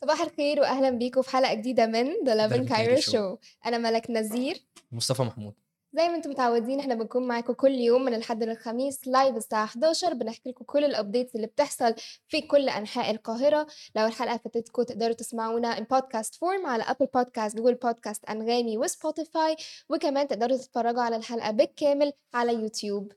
صباح الخير وأهلا بيكم في حلقة جديدة من Cairo Cairo Show. Show. أنا ملك نزير. مصطفى محمود. زي ما أنتم متعودين إحنا بنكون معاكم كل يوم من الحد للخميس live الساعة 11 بنحكي لكم كل ال updates اللي بتحصل في كل أنحاء القاهرة. لو الحلقة فاتتكم تقدروا تسمعونا ال podcast form على Apple Podcasts Google Podcasts أنغامي وسبوتيفاي وكمان تقدروا تتفرجوا على الحلقة بالكامل على يوتيوب.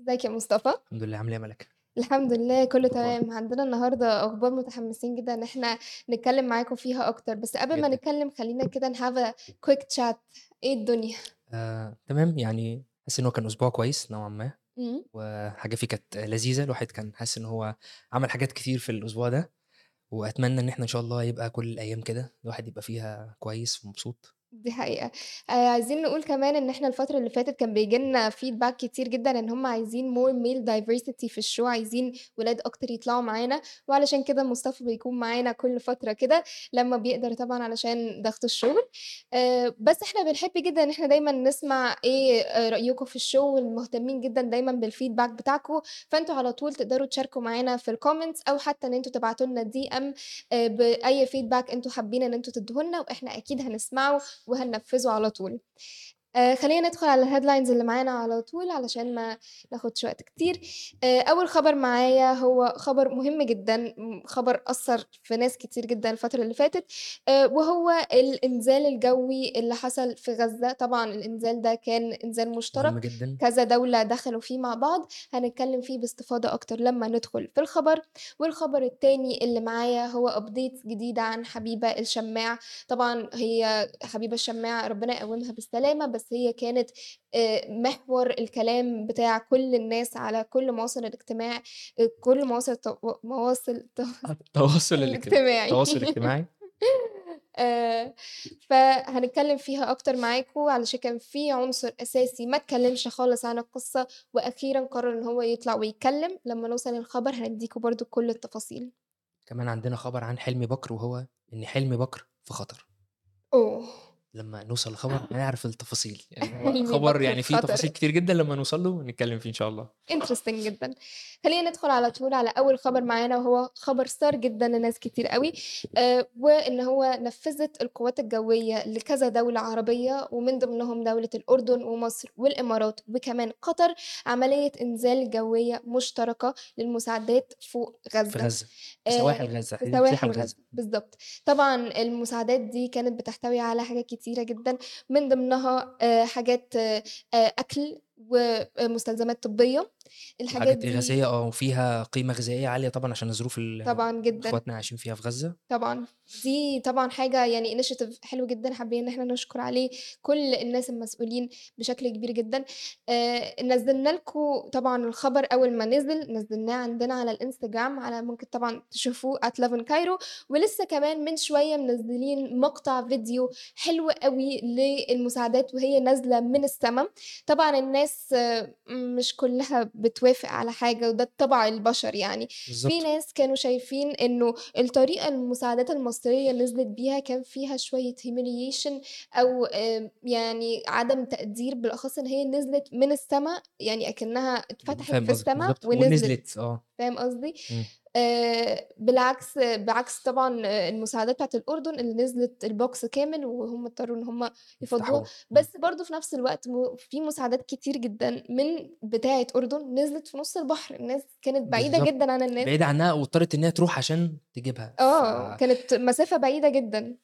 ازيك يا مصطفى؟ الحمد لله عامل إيه يا ملك؟ الحمد لله كله؟ تمام. عندنا النهارده أخبار متحمسين جدا إن إحنا نتكلم معاكم فيها أكتر. بس قبل ما. نتكلم خلينا كده ن have quick chat إيه الدنيا؟ آه، تمام. يعني حاسس إن هو كان أسبوع كويس نوعا ما. مم. وحاجة فيه كانت لذيذة. الواحد كان حاسس إن هو عمل حاجات كتير في الأسبوع ده. وأتمنى إن إحنا إن شاء الله يبقى كل الأيام كده الواحد يبقى فيها كويس ومبسوط. دي حقيقة. آه عايزين نقول كمان إن إحنا الفترة اللي فاتت كان بيجي لنا feedback كتير جدا إن هم عايزين more male diversity في ال show عايزين ولاد أكتر يطلعوا معانا وعلشان كده مصطفى بيكون معانا كل فترة كده لما بيقدر طبعا علشان ضغط الشغل. آه بس إحنا بنحب جدا إن إحنا دايما نسمع إيه آه، رأيكم في ال show والمهتمين جدا دايما بال feedback بتاعكم. فأنتوا على طول تقدروا تشاركوا معانا في ال comments أو حتى إن أنتوا تبعتوا لنا DM بأي feedback أنتوا حابين إن أنتوا تدوهولنا وإحنا أكيد هنسمعه وهننفذه على طول. آه خلينا ندخل على ال headlines اللي معانا على طول علشان ما ناخدش وقت كتير. آه أول خبر معايا هو خبر مهم جدا خبر أثر في ناس كتير جدا الفترة اللي فاتت آه وهو الإنزال الجوي اللي حصل في غزة. طبعا الإنزال ده كان إنزال مشترك. مهم جدا. كذا دولة دخلوا فيه مع بعض. هنتكلم فيه باستفاضة أكتر لما ندخل في الخبر. والخبر التاني اللي معايا هو أبديت جديدة عن حبيبة الشماع. طبعا هي حبيبة الشماع ربنا يقومها بالسلامة بس هي كانت آه، محور الكلام بتاع كل الناس على كل مواصل الاجتماع آه، كل مواصل مواصل التو- التواصل الاجتماعي. التواصل الاجتماعي. آه، فهنتكلم فيها أكتر معاكم علشان كان في عنصر أساسي ما اتكلمش خالص عن القصة وأخيرا قرر إن هو يطلع ويتكلم. لما نوصل الخبر هنديكم برضو كل التفاصيل. كمان عندنا خبر عن حلمي بكر وهو إن حلمي بكر في خطر. أوه. لما نوصل الخبر هنعرف التفاصيل. يعني هو خبر يعني في فيه. تفاصيل كتير جدا لما نوصل له ونتكلم فيه إن شاء الله. انترستنج جدا. خلينا ندخل على طول على أول خبر معانا وهو خبر صار جدا لناس كتير قوي آه وإن هو نفذت القوات الجوية لكذا دولة عربية ومن ضمنهم دولة الأردن ومصر والإمارات وكمان قطر عملية إنزال جوية مشتركة للمساعدات فوق غزة. في غزة. آه، سواحل غزة. حدود سواحل ساحل غزة. بالظبط طبعا المساعدات دي كانت بتحتوي على حاجات كتيرة جدا من ضمنها آه، حاجات آه، آه، أكل ومستلزمات طبية. الحاجات حاجات دي غازيه آه وفيها قيمة غذائية عالية طبعا عشان الظروف اللي طبعا جدا. اخواتنا عايشين فيها في غزة. طبعا. دي طبعا حاجة يعني initiative حلو جدا حابين إن إحنا نشكر عليه كل الناس المسؤولين بشكل كبير جدا. آه نزلنا لكم طبعا الخبر أول ما نزل نزلناه عندنا على الإنستجرام على ممكن طبعا تشوفوه at 11 Cairo ولسه كمان من شوية منزلين مقطع فيديو حلو قوي للمساعدات وهي نازلة من السماء. طبعا الناس آه، مش كلها بتوافق على حاجة وده طبع البشر يعني. بالظبط في ناس كانوا شايفين إنه الطريقة المساعدات المصرية نزلت بيها كان فيها شوية humiliation أو يعني عدم تقدير بالأخص إن هي نزلت من السماء يعني أكنها اتفتحت في السماء ونزلت. ونزلت آه. فاهم قصدي؟ مم. آه بالعكس بعكس طبعا آه، المساعدات بتاعت الأردن اللي نزلت البوكس كامل وهم اضطروا إن هم يفضوها. بس برضو في نفس الوقت في مساعدات كتير جدا من بتاعة أردن نزلت في نص البحر. الناس كانت بعيدة. جدا عن الناس. بعيدة عنها واضطرت ان هي تروح عشان تجيبها. آه ف- كانت مسافة بعيدة جدا.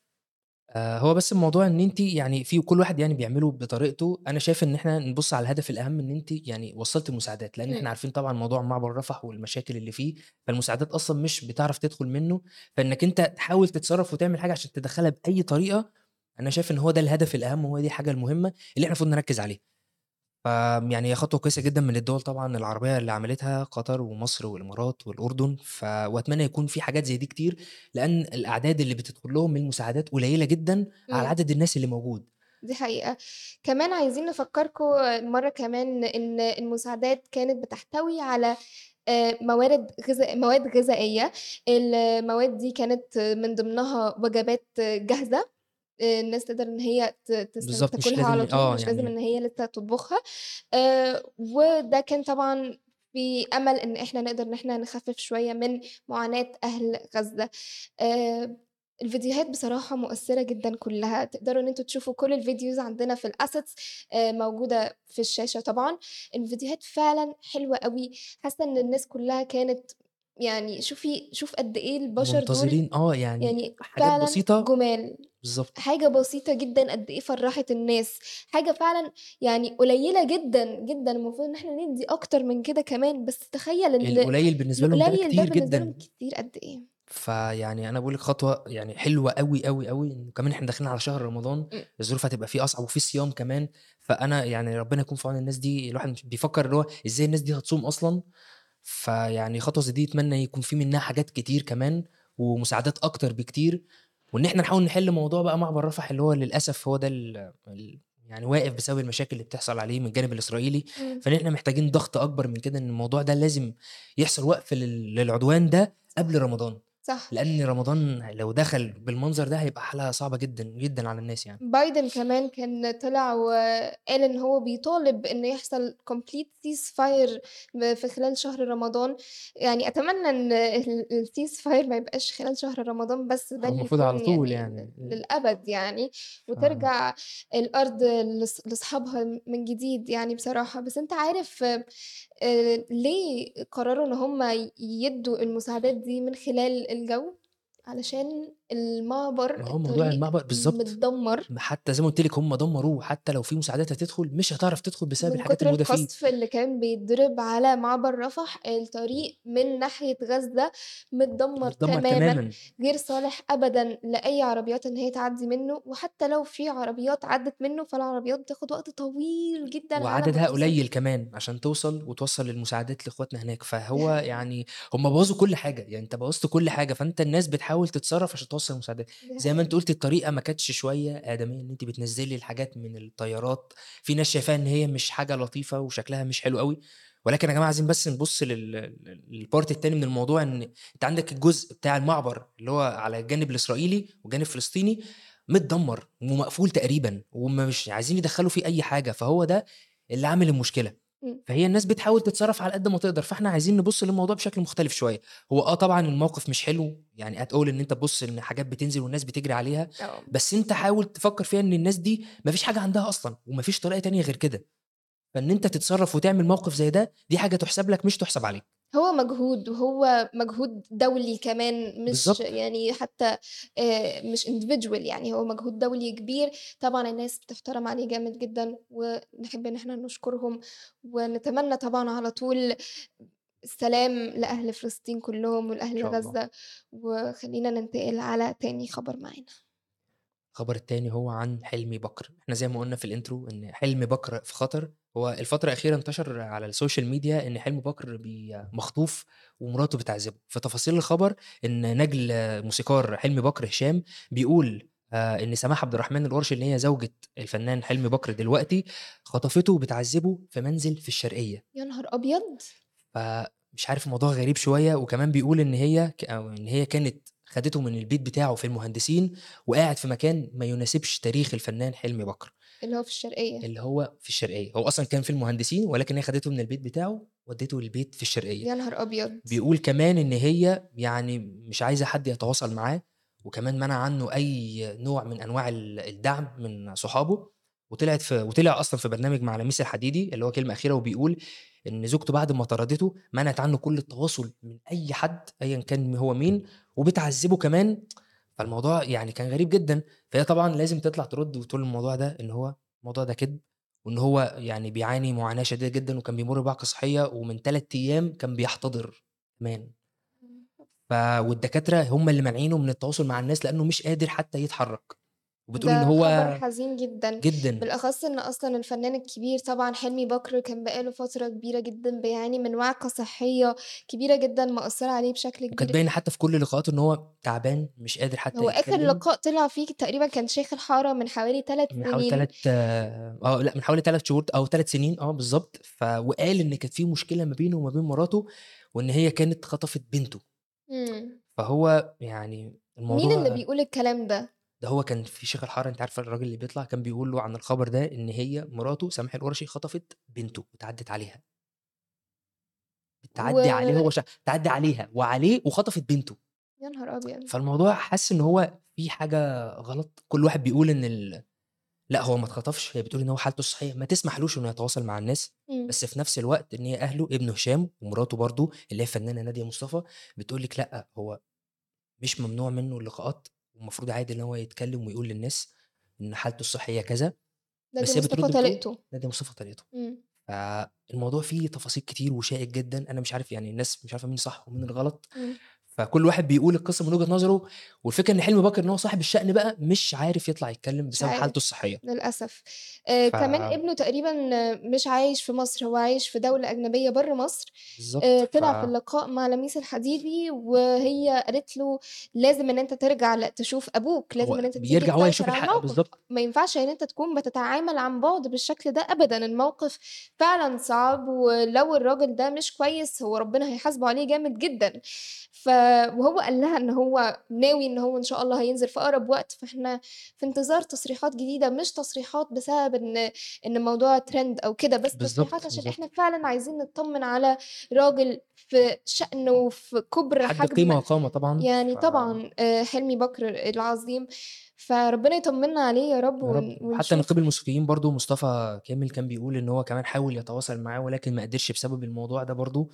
آه، هو بس الموضوع إن انت يعني في كل واحد يعني بيعمله بطريقته أنا شايف إن إحنا نبص على الهدف الأهم إن انت يعني وصلت المساعدات لأن. إحنا عارفين طبعا موضوع معبر رفح والمشاكل اللي فيه فالمساعدات أصلا مش بتعرف تدخل منه فإنك أنت تحاول تتصرف وتعمل حاجة عشان تدخلها بأي طريقة أنا شايف إن هو ده الهدف الأهم وهو دي الحاجة المهمة اللي إحنا المفروض نركز عليه ف يعني هي خطوة كويسة جدا من الدول طبعا العربية اللي عملتها قطر ومصر والإمارات والأردن ف وأتمنى يكون في حاجات زي دي كتير لأن الأعداد اللي بتدخل لهم من المساعدات قليلة جدا على مم. عدد الناس اللي موجود. دي حقيقة. كمان عايزين نفكركم مرة كمان إن المساعدات كانت بتحتوي على آه، موارد غذاء مواد غذائية. المواد دي كانت من ضمنها وجبات جاهزة. الناس تقدر إن هي تاكلها على لازم طول، آه، مش لازم يعني إن هي لسه تطبخها، آآ وده كان طبعًا في أمل إن إحنا نقدر إن إحنا نخفف شوية من معاناة أهل غزة. آآ الفيديوهات بصراحة مؤثرة جدًا كلّها، تقدروا إن أنتم تشوفوا كل الvideos عندنا في آآ موجودة في الشاشة طبعًا، الفيديوهات فعلًا حلوة أوي، حاسة إن الناس كلّها كانت يعني شوفي شوف قد إيه البشر دول منتظرين. آه، يعني يعني حاجات فعلًا بسيطة. جُمال، بالضبط. حاجة بسيطة جدًا قد إيه فرّحت الناس، حاجة فعلًا يعني قليلة جدًا، جدًا. المفروض إن إحنا ندّي أكتر من كده كمان، بس تخيّل إن القليل بالنسبة لهم القليل ده كتير بالنسبة لهم جدًا. كتير قد إيه. فيعني أنا باقول لِك خطوة يعني حلوة أوي، أوي، أوي، وكمان إحنا داخلين على شهر رمضان،. الظروف هتبقى فيه أصعب وفي صيام كمان، فأنا يعني ربنا يكون في عون الناس دي، الواحد بيفكّر اللي هو إزاي الناس دي هتصوم أصلًا، فيعني خطوة زي دي يتمنى يكون في منها حاجات كتير كمان، ومساعدات أكتر بكتير، وإن إحنا نحاول نحل موضوع بقى معبر رفح اللي هو للأسف هو ده يعني واقف بسبب المشاكل اللي بتحصل عليه من الجانب. فإن إحنا محتاجين ضغط أكبر من كده، إن الموضوع ده لازم يحصل وقف لل للعدوان ده قبل رمضان، صح. لأن رمضان لو دخل بالمنظر ده هيبقى حالة صعبة جدًا، جدًا على الناس يعني. بايدن كمان كان طلع وقال إن هو بيطالب إن يحصل complete ceasefire ب في خلال شهر رمضان، يعني أتمنى إن ال الceasefire ما يبقاش خلال شهر رمضان بس، بل المفروض على طول يعني يعني، إمم. للأبد يعني، وترجع الأرض لص لأصحابها من جديد يعني بصراحة، بس أنت عارف آآ ليه قرروا إن هُم يدّوا المساعدات دي من خلال الجو؟ علشان المعبر، ما هو موضوع المعبر بالضبط، متدمّر. حتى زي ما قُلت لِك هُم دمّروه، حتى لو في مساعدات هتدخل مش هتعرف تدخل بسبب من الحاجات كتر الموجودة فيه. القصف اللي كان بيتضرب على معبر رفح، الطريق من ناحية غزة متدمّر متدمّر تمامًا، تمامًا. غير صالح أبدًا لأي عربيات إن هي تعدّي منه، وحتى لو في عربيات عدّت منه، فالعربيات بتاخد وقت طويل جدًا وعددها. قليل كمان عشان توصل وتوصّل المساعدات لإخواتنا هناك، فهو يعني هُم بوّظوا كل حاجة، يعني أنت بوّظت كل حاجة، فأنت الناس بتحاول تتصرّف عشان توصّل المساعدات، زي ما. أنتِ قُلتِ الطريقة ما كانتش شوية آدمية، إن أنتِ بتنزّلي الحاجات من الطيارات، في ناس شايفاها إن هي مش حاجة لطيفة وشكلها مش حلو أوي، ولكن يا جماعة عايزين بس نبُص لل لل الpart التاني من الموضوع، إن أنت عندك الجزء بتاع المعبر اللي هو على الجانب الإسرائيلي والجانب الفلسطيني متدمّر ومقفول تقريبًا، وهُم مش عايزين يدخّلوا فيه أي حاجة، فهو ده اللي عامل المشكلة، إمم. فهي الناس بتحاول تتصرّف على قد ما تقدر، فإحنا عايزين نبُص للموضوع بشكل مختلف شوية، هو آه طبعًا الموقف مش حلو يعني all إن أنت تبُص إن حاجات بتنزل والناس بتجري عليها، آه. بس أنت حاول تفكّر فيها إن الناس دي ما فيش حاجة عندها أصلًا، وما فيش طريقة تانية غير كده، فإن أنت تتصرّف وتعمل موقف زي ده، دي حاجة تُحسب لك مش تُحسب عليك. هو مجهود، وهو مجهود دولي كمان مش بالضبط. يعني حتى آآ مش individual يعني هو مجهود دولي كبير، طبعًا الناس بتحترم عليه جامد جدًا، ونحب إن إحنا نشكرهم، ونتمنى طبعًا على طول السلام لأهل فلسطين كلّهم ولأهل. غزة، وخلّينا ننتقل على تاني خبر معانا. الخبر التاني هو عن حلمي بكر، إحنا زي ما قُلنا في الintro إن حلمي بكر في خطر، هو الفترة الأخيرة انتشر على ال social media إن حلمي بكر مخطوف ومراته بتعذبه، في تفاصيل الخبر إن نجل موسيقار حلمي بكر هشام بيقول آآ إن سماح عبد الرحمن الورشي اللي هي زوجة الفنان حلمي بكر دلوقتي، خطفته وبتعذبه في منزل في الشرقية. يا نهار أبيض! فمش عارف الموضوع غريب شوية، وكمان بيقول إن هي أو إن هي كانت خدته من البيت بتاعه في المهندسين، وقاعد في مكان ما يناسبش تاريخ الفنان حلمي بكر، اللي هو في الشرقية. اللي هو في الشرقية، هو أصلًا كان في المهندسين ولكن هي خدته من البيت بتاعه ودّته للبيت في الشرقية. يا نهار أبيض! بيقول كمان إن هي يعني مش عايزة حد يتواصل معاه، وكمان منع عنه أي نوع من أنواع ال الدعم من صحابه، وطلعت في وطلع أصلًا في برنامج مع لميس الحديدي اللي هو كلمة أخيرة وبيقول إن زوجته بعد ما طردته منعت عنه كل التواصل من أي حد أيًا كان هو مين، وبتعذبه كمان، فالموضوع يعني كان غريب جدًا، فهي طبعًا لازم تطلع ترد وتقول الموضوع ده إن هو الموضوع ده كدب، وإن هو يعني بيعاني معاناة شديدة جدًا، وكان بيمُر بوعكة صحية، ومن 3 أيام كان بيحتضر كمان. ف والدكاترة هم اللي مانعينه من التواصل مع الناس لأنه مش قادر حتى يتحرك، وبتقول إن ده خبر هو حزين جدًا، جدًا. بالأخص إن أصلًا الفنان الكبير طبعًا حلمي بكر كان بقى له فترة كبيرة جدًا بيعاني من وعكة صحية كبيرة جدًا مأثّرة عليه بشكل وكانت كبير. باينة حتى في كل لقاءاته إن هو تعبان مش قادر حتى هو يتكلم. لقاء طلع فيه تقريبًا كان شيخ الحارة من حوالي 3 من حوالي سنين. 3 آه لأ من حوالي 3 شهور أو 3 سنين آه بالضبط، ف وقال إن كانت في مشكلة ما بينه وما بين مراته، وإن هي كانت خطفت بنته. إمم. فهو يعني مين اللي الموضوع بيقول الكلام ده؟ ده هو كان في شيخ الحارة أنتِ عارفة الراجل اللي بيطلع كان بيقول له عن الخبر ده إن هي مراته سماح القرشي خطفت بنته واتعدّت عليها. عليه و هو ش تعدّي عليها وعليه وخطفت بنته. يا نهار أبيض! فالموضوع حاسس إن هو في حاجة غلط، كل واحد بيقول إن ال لأ هو ما اتخطفش، هي بتقول إن هو حالته الصحية ما تسمحلوش إنه يتواصل مع الناس، إمم. بس في نفس الوقت إن هي أهله ابنه هشام ومراته برضه اللي هي الفنانة نادية مصطفى بتقول لِك لأ، هو مش ممنوع منه اللقاءات والمفروض عادي إن هو يتكلم ويقول للناس إن حالته الصحية كذا، بس هي بترد طليقته. نادية مصطفى طليقته. إمم. فالموضوع فيه تفاصيل كتير وشائك جدًا، أنا مش عارف يعني الناس مش عارفة مين صح ومين الغلط، إمم. فكل واحد بيقول القصة من وجهة نظره، والفكرة إن حلمي بكر إن هو صاحب الشأن بقى مش عارف يطلع يتكلم بسبب عارف، حالته الصحية. للأسف. آآ ف كمان ابنه تقريبًا مش عايش في مصر، هو عايش في دولة أجنبية برّه مصر، بالضبط، آآ ف طلع في اللقاء مع لميس الحديدي وهي قالت له: "لازم إن أنت ترجع ل تشوف أبوك، لازم أنت تيجي بيرجع هو يشوف الحق بالضبط. ما ينفعش إن أنت تكون بتتعامل عن بُعد بالشكل ده أبدًا، الموقف فعلًا صعب ولو الراجل ده مش كويس هو ربنا هيحاسبه عليه جامد جدًا." ف وهو قال لها إن هو ناوي إن هو إن شاء الله هينزل في أقرب وقت، فإحنا في انتظار تصريحات جديدة، مش تصريحات بسبب إن إن الموضوع trend أو كده، بس تصريحات بالضبط، عشان بالضبط. إحنا فعلًا عايزين نتطمن على راجل في شأن وفي كُبر حد حجم قيمة وقامة طبعًا، يعني ف طبعًا آآ حلمي بكر العظيم، فربنا يطمنا عليه يا رب يا رب، ونشوف. نقيب الموسيقيين برضه مصطفى كامل كان بيقول إن هو كمان حاول يتواصل معاه ولكن ما قدرش بسبب الموضوع ده برضه،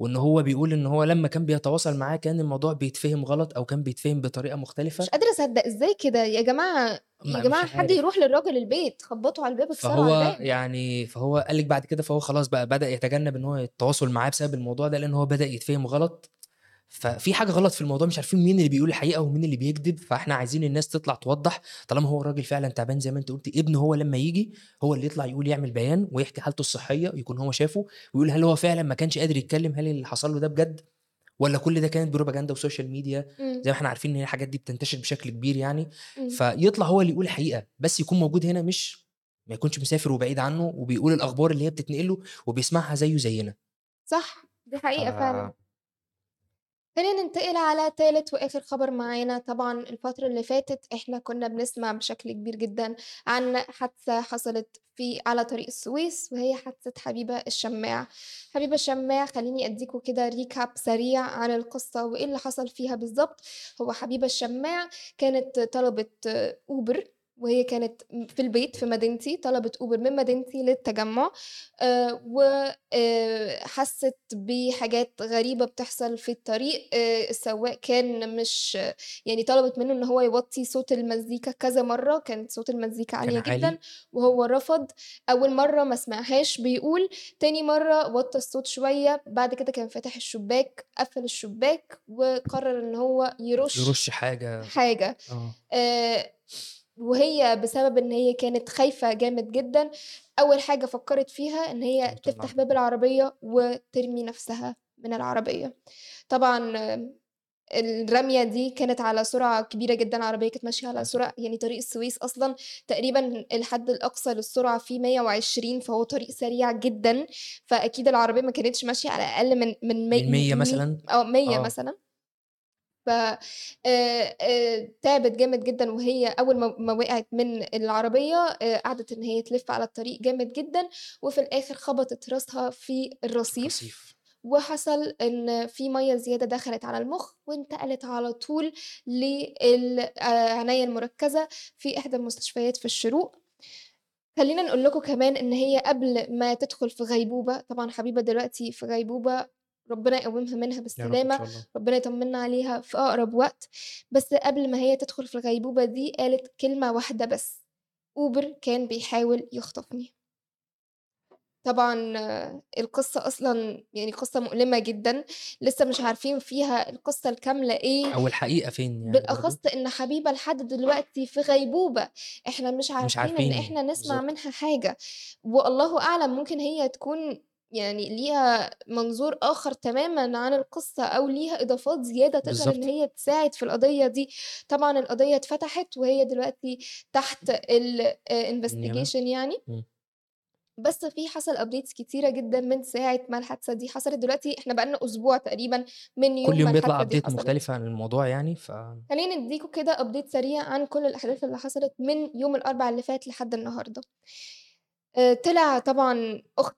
وإن هو بيقول إن هو لمّا كان بيتواصل معاه كان الموضوع بيتفهم غلط أو كان بيتفهم بطريقة مختلفة. مش قادرة أصدق إزاي كده! يا جماعة يا مش حد. يروح للراجل البيت، خبّطوا على الباب، على فهو. يعني فهو قال لِك بعد كده فهو خلاص بقى بدأ يتجنب إن هو التواصل معاه بسبب الموضوع ده، لإن هو بدأ يتفهم غلط، ففي حاجة غلط في الموضوع مش عارفين مين اللي بيقول الحقيقة ومين اللي بيكدب، فإحنا عايزين الناس تطلع توضّح طالما هو الراجل فعلًا تعبان زي ما أنتِ قُلتِ، ابنه هو لمّا ييجي هو اللي يطلع يقول يعمل بيان ويحكي حالته الصحية يكون هو شافه، ويقول هل هو فعلًا ما كانش قادر يتكلم، هل اللي حصل له ده بجد والّا كل ده كانت بروباجندا و social media،. زي ما إحنا عارفين إن هي الحاجات دي بتنتشر بشكل كبير يعني،. فيطلع هو اللي يقول الحقيقة، بس يكون موجود هنا مش ما يكونش مسافر وبعيد عنه وبيقول الأخبار اللي هي بتتنقل له وبيسمعها زيه زينا. صح، دي ف حقيقة فعلًا. خلينا ننتقل على تالت وآخر خبر معانا، طبعًا الفترة اللي فاتت إحنا كنا بنسمع بشكل كبير جدًا عن حادثة حصلت في على طريق السويس، وهي حادثة حبيبة الشماع. حبيبة الشماع خلّيني أدّيكم كده recap سريع عن القصة وإيه اللي حصل فيها بالضبط. هو حبيبة الشماع كانت طلبت Uber وهي كانت في البيت في مدينتي، طلبت Uber من مدينتي للتجمُّع آآ و آآ حسِّت بحاجات غريبة بتحصل في الطريق، آآ السواق كان مش يعني طلبت منّه إن هو يوطّي صوت المزيكا كذا مرّة، كانت صوت المزيكا كان عالية جدًا عالي. وهو رفض، أول مرّة ما سمعهاش بيقول، تاني مرّة وطّى الصوت شوية، بعد كده كان فاتح الشباك، قفّل الشباك وقرر إن هو يرُش يرُش حاجة. حاجة. آه. آآ وهي بسبب إن هي كانت خايفة جامد جدًا، أول حاجة فكّرت فيها إن هي تفتح. باب العربية وترمي نَفْسها من العربية. طبعًا الرمية دي كانت على سرعة كبيرة جدًا، العربية كانت ماشية على. سرعة يعني طريق السويس أصلًا تقريبًا الحد الأقصى للسرعة فيه 120 فهو طريق سريع جدًا، فأكيد العربية ما كانتش ماشية على أقل من من مي من 100 م مي مثلًا؟ آه 100 آه. مثلًا. ف تعبت جامد جدًا وهي أول ما ما وقعت من العربية آآ قعدت إن هي تلِف على الطريق جامد جدًا، وفي الآخر خبطت راسها في الرصيف، رصيف. وحصل إن في مَيّة زيادة دخلت على المُخ وانتقلت على طول لل آآ عناية المركزة في إحدى المستشفيات في الشروق. خلّينا نقول لكم كمان إن هي قبل ما تدخل في غيبوبة، طبعًا حبيبة دلوقتي في غيبوبة، ربنا يقوّمها منها بالسلامة،. ربنا يطمنا عليها في أقرب وقت، بس قبل ما هي تدخل في الغيبوبة دي قالت كلمة واحدة بس، Uber كان بيحاول يخطفني. طبعًا القصة أصلًا يعني قصة مؤلمة جدًا، لسه مش عارفين فيها القصة الكاملة إيه، أو الحقيقة فين يعني بالأخص. إن حبيبة لحد دلوقتي في غيبوبة، إحنا مش مش عارفين إن عارفين، إحنا نسمع بالضبط. منها حاجة، والله أعلم ممكن هي تكون يعني ليها منظور آخر تمامًا عن القصة أو ليها إضافات زيادة تقدر إن. هي تساعد في القضية دي. طبعًا القضية اتفتحت وهي دلوقتي تحت ال آآ النيابة؟ investigation يعني. بس في حصل updates كتيرة جدًا من ساعة ما الحادثة دي حصلت، دلوقتي إحنا بقى لنا أسبوع تقريبًا من كل يوم ما يوم بيطلع حصلت. مختلفة عن الموضوع يعني ف خلّيني أدّيكم كده update سريع عن كل الأحداث اللي حصلت من يوم الأربع اللي فات لحد النهارده. آآ طلع طبعًا أخت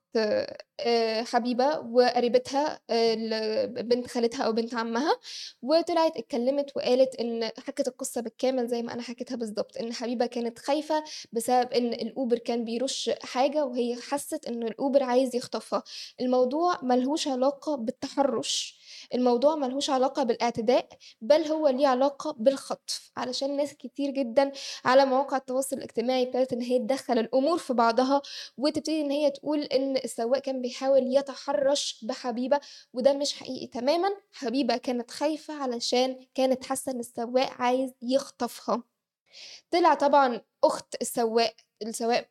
آآ حبيبة وقريبتها ل بنت خالتها أو بنت عمّها، وطلعت اتكلّمت وقالت إن حكت القصة بالكامل زي ما أنا حكيتها بالضبط، إن حبيبة كانت خايفة بسبب إن الأوبر كان بيرُش حاجة وهي حَسِّت إن الأوبر عايز يخطفها، الموضوع ما لهوش علاقة بالتحرُّش، الموضوع ما لهوش علاقة بالاعتداء، بل هو ليه علاقة بالخطف، علشان ناس كتير جدًا على مواقع التواصل الاجتماعي ابتدت إن هي تدخّل الأمور في بعضها، وتبتدي إن هي تقول إن السواق كان بيحاول يتحرّش بحبيبة، وده مش حقيقي تمامًا، حبيبة كانت خايفة علشان كانت حاسة إن السواق عايز يخطفها. طلع طبعًا أخت السواق، السواق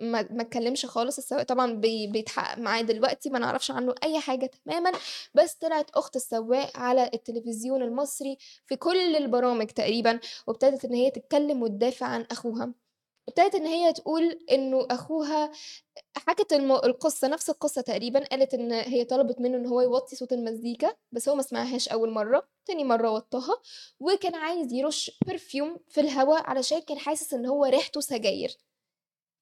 ما ما اتكلّمش خالص، السواق طبعًا بي بيتحقق معاه دلوقتي، ما نعرفش عنّه أي حاجة تمامًا، بس طلعت أخت السواق على التلفزيون المصري في كل البرامج تقريبًا، وابتدت إن هي تتكلّم وتدافع عن أخوها. ابتدت إن هي تقول إنه أخوها حكت الم القصة نفس القصة تقريبًا، قالت إن هي طلبت منه إن هو يوطّي صوت المزيكا، بس هو ما سمعهاش أول مرّة، تاني مرّة وطّاها، وكان عايز يرُش perfume في الهوا علشان كان حاسس إن هو ريحته سجاير.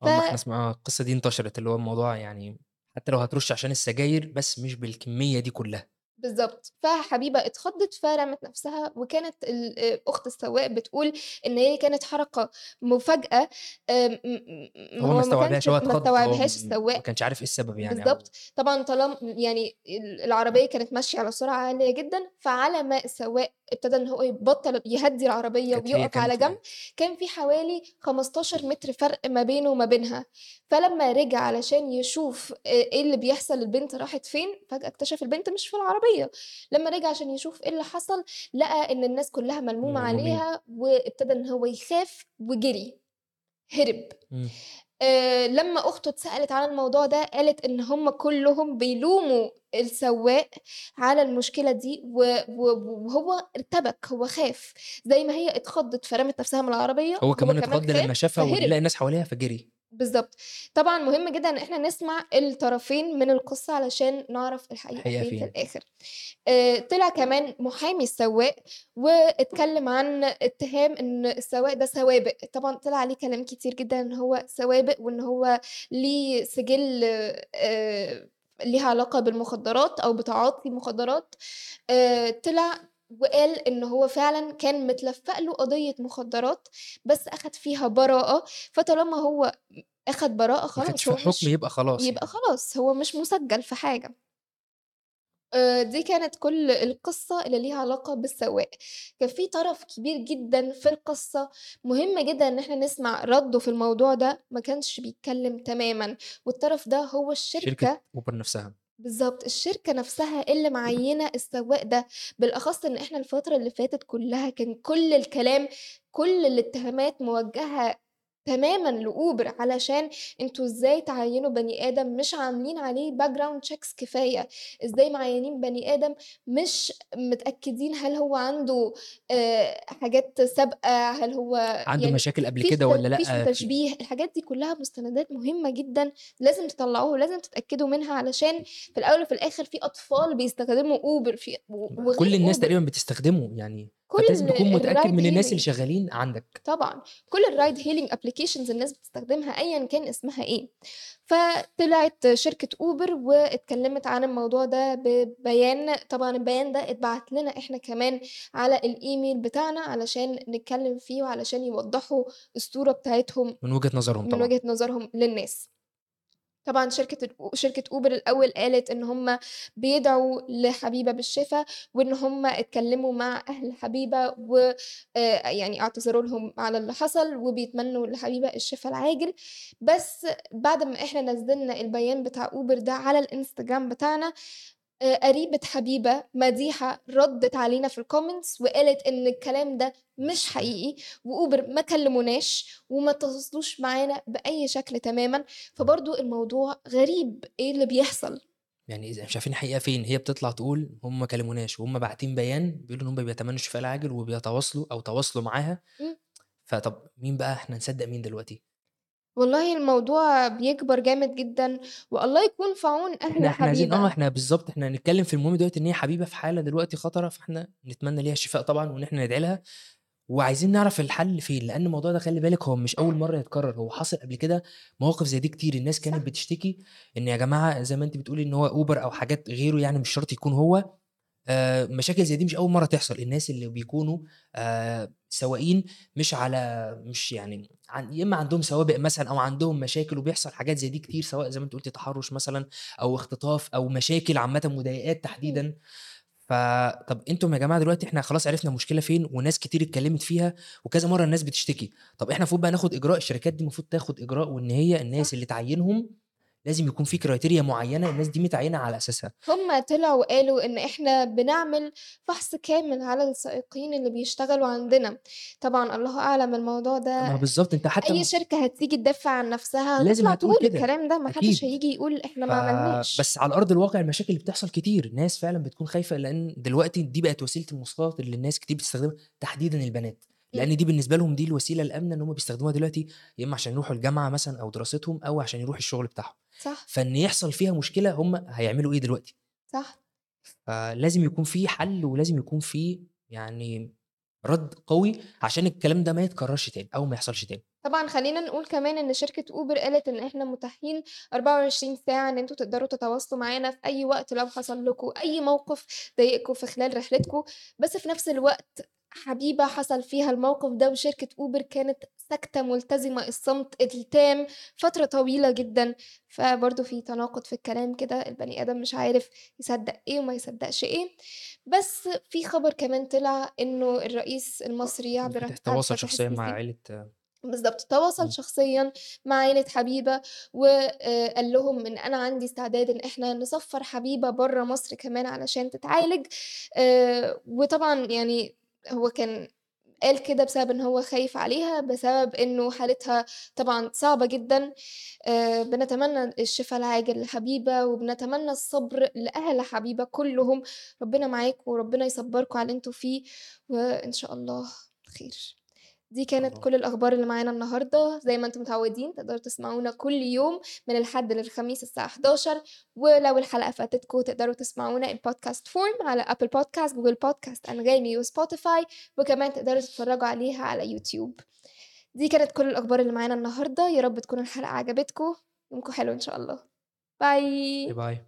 ف آه، ما إحنا سمع القصة دي انتشرت، اللي هو الموضوع يعني حتى لو هترُش عشان السجاير، بس مش بالكمية دي كلّها. بالضبط، فحبيبة اتخضِّت فرمت نفسها، وكانت آآ أخت السواق بتقول إن هي كانت حركة مفاجأة آمم م م هو ما استوعبهاش، هو ما استوعبهاش م ما السواق. كانش عارف إيه السبب يعني أو بالضبط، طبعًا طالما يعني ال العربية كانت ماشية على سرعة عالية جدًا، فعلى ما السواق ابتدى إن هو يبطّل يهدّي هي ويُقف على جنب، كان في حوالي 15 متر فرق ما بينه وما بينها، فلمّا رجع علشان يشوف آآ إيه اللي بيحصل، البنت راحت فين، فجأة اكتشف البنت مش في العربية، لمّا رجع عشان يشوف إيه اللي حصل، لقى إن الناس كلّها ملمومين. عليها، وابتدى إن هو يخاف وجري، هرب. آآ لمّا أخته اتسألت عن الموضوع ده، قالت إن هُم كلّهم بيلوموا السواق على المشكلة دي، وهو ارتبك، هو خاف، زي ما هي اتخضِّت فرمت نفسها من العربية، هو كمان اتخض لمّا شافها وإن فهرب. لقى ناس حواليها فجري. بالضبط. طبعًا مهم جدًا إن إحنا نسمع الطرفين من القصة علشان نعرف الحقيقة فين في فين؟ الآخر. آآ طلع كمان محامي السواق واتكلّم عن اتهام إن السواق ده سوابق، طبعًا طلع عليه كلام كتير جدًا إن هو سوابق وإن هو ليه سِجِل آآ ليها علاقة بالمخدرات أو بتعاطي مخدرات، آآ طلع وقال إن هو فعلًا كان متلفّق له قضية مخدرات، بس أخَد فيها براءة، فطالما هو ما خدش خلاص هو حُكم يبقى خلاص يبقى يعني. خلاص هو مش مُسجّل في حاجة. آآ دي كانت كل القصة اللي ليها علاقة بالسواق. كان في طرف كبير جدًا في القصة مهم جدًا إن إحنا نسمع رَدُّه في الموضوع ده، ما كانش بيتكلّم تمامًا، والطرف ده هو شركة الشركة أوبر نفسها. بالضبط، الشركة نفسها اللي معيّنة السواق ده، بالأخص إن إحنا الفترة اللي فاتت كلّها كان كل الكلام، كل الاتهامات موجهة تمامًا لأوبر، علشان أنتم إزاي تعيّنوا بني آدم مش عاملين عليه background checks كفاية، إزاي معيّنين بني آدم مش متأكدين هل هو عنده آآ حاجات سابقة، هل هو عنده يعني مشاكل قبل كده فيش لأ؟ في تشبيه، الحاجات دي كلّها مستندات مهمة جدًا لازم تطلّعوها ولازم تتأكدوا منها، علشان في الأول وفي الآخر في أطفال بيستخدموا أوبر في كل الناس أوبر تقريبًا بتستخدمه يعني، فأنت لازم كل تكون الride من الناس اللي شغالين عندك. طبعًا، كل الride hailing applications الناس بتستخدمها أيًا كان اسمها إيه. فطلعت شركة أوبر واتكلّمت عن الموضوع ده ببيان، طبعًا البيان ده اتبعت لنا إحنا كمان على الإيميل بتاعنا علشان نتكلّم فيه وعلشان يوضّحوا الصورة بتاعتهم من وجهة نظرهم من طبعًا. وجهة نظرهم للناس. طبعًا شركة شركة أوبر الأول قالت إن هم بيدعوا لحبيبة بالشفا، وإن هم اتكلّموا مع أهل حبيبة و آآ يعني اعتذروا لهم على اللي حصل، وبيتمنوا لحبيبة الشفا العاجل، بس بعد ما إحنا نزّلنا البيان بتاع أوبر ده على الإنستجرام بتاعنا، قريبة حبيبة مديحة ردِّت علينا في الcomments وقالت إن الكلام ده مش حقيقي، وأوبر ما كلموناش وما اتواصلوش معانا بأي شكل تمامًا، فبرضه الموضوع غريب، إيه اللي بيحصل؟ يعني إذا مش عارفين الحقيقة فين، هي بتطلع تقول هم ما كلموناش وهم باعتين بيان بيقولوا إن هم بيتمنوا الشفاء العاجل وبيتواصلوا أو تواصلوا معاها،. فطَب مين بقى إحنا نصدّق مين دلوقتي؟ والله الموضوع بيكبر جامد جدًا، والله يكون في عون أهل إحنا إحنا عايزين آه، حبيبة. إحنا بالضبط، إحنا هنتكلّم في المهم دلوقتي إن هي حبيبة في حالة دلوقتي خطرة، فإحنا نتمنى ليها الشفاء طبعًا وإن إحنا ندعي لها، وعايزين نعرف الحل فين، لإن الموضوع ده خلّي بالِك هو مش أول مرّة يتكرر، هو حصل قبل كده مواقف زي دي كتير، الناس كانت صح. بتشتكي إن يا جماعة زي ما أنتِ بتقولي إن هو Uber أو حاجات غيره يعني مش شرط يكون هو، مشاكل زي دي مش أول مرّة تحصل، الناس اللي بيكونوا آآ سواقين مش على مش يعني عن يا إمّا عندهم سوابق مثلًا أو عندهم مشاكل وبيحصل حاجات زي دي كتير، سواء زي ما أنتِ قُلتِ تحرُّش مثلًا أو اختطاف أو مشاكل عامةً مضايقات. تحديدًا. ف طَب أنتم يا جماعة دلوقتي إحنا خلاص عرفنا المشكلة فين وناس كتير اتكلّمت فيها وكذا مرّة الناس بتشتكي، طَب إحنا المفروض بقى ناخُد إجراء، الشركات دي المفروض تاخُد إجراء وإن هي الناس. اللي تعيّنهم لازم يكون في criteria معيّنة الناس دي متعيّنة على أساسها. هُم طلعوا وقالوا إن إحنا بنعمل فحص كامل على السائقين اللي بيشتغلوا عندنا، طبعًا الله أعلم الموضوع ما ده بالضبط، أنت حتى أي م شركة هتيجي تدافع عن نفسها لازم هتقول تقول كده، الكلام ده، ما حدش. هييجي يقول إحنا ف ما عملناش. بس على أرض الواقع المشاكل اللي بتحصل كتير، ناس فعلًا بتكون خايفة لإن دلوقتي دي بقت وسيلة المواصلات اللي الناس كتير بتستخدمها، تحديدًا البنات، إمم. لإن دي بالنسبة لهم دي الوسيلة الآمنة إن هُم بيستخدموها دلوقتي يا إمّا عشان يروحوا الجامعة مثلًا أو دراستهم أو عشان يروحوا الشغل بتاعهم، صح. فإن يحصل فيها مشكلة هُم هيعملوا إيه دلوقتي؟ صح. فلازم يكون في حل ولازم يكون في يعني رَد قوي عشان الكلام ده ما يتكررش تاني أو ما يحصلش تاني. طبعًا خلّينا نقول كمان إن شركة Uber قالت إن إحنا متاحين 24 ساعة إن أنتم تقدروا تتواصلوا معانا في أي وقت لو حصل لكم أي موقف ضايقكم في خلال رحلتكم، بس في نفس الوقت حبيبة حصل فيها الموقف ده وشركة Uber كانت ساكتة ملتزمة الصمت التام فترة طويلة جدًا، فبرضه في تناقض في الكلام كده، البني آدم مش عارف يصدّق إيه وما يصدّقش إيه، بس في خبر كمان طلع إنه الرئيس المصري عبد الر فتح عبد تواصل شخصيًا مع عيلة بالضبط، تواصل. شخصيًا مع عيلة حبيبة، و آآ قال لهم إن أنا عندي استعداد إن إحنا نسفّر حبيبة برّه مصر كمان علشان تتعالج، آآ وطبعًا يعني هو كان قال كده بسبب إن هو خايف عليها، بسبب إنه حالتها طبعًا صعبة جدًا، آآ بنتمنى الشفا العاجل لحبيبة، وبنتمنى الصبر لأهل حبيبة كلّهم، ربنا معاكم وربنا يصبّركم على اللي أنتم فيه، وإن شاء الله خير. دي كانت الله. كل الأخبار اللي معانا النهارده، زي ما أنتم متعودين تقدروا تسمعونا كل يوم من الحد للخميس الساعة 11:00 ولو الحلقة فاتتكم تقدروا تسمعونا in podcast form على Apple Podcast، Google Podcast، أنغامي وSpotify، وكمان تقدروا تتفرجوا عليها على يوتيوب. دي كانت كل الأخبار اللي معانا النهارده، يا رب تكون الحلقة عجبتكم، يومكم حلو إن شاء الله. باي، bye.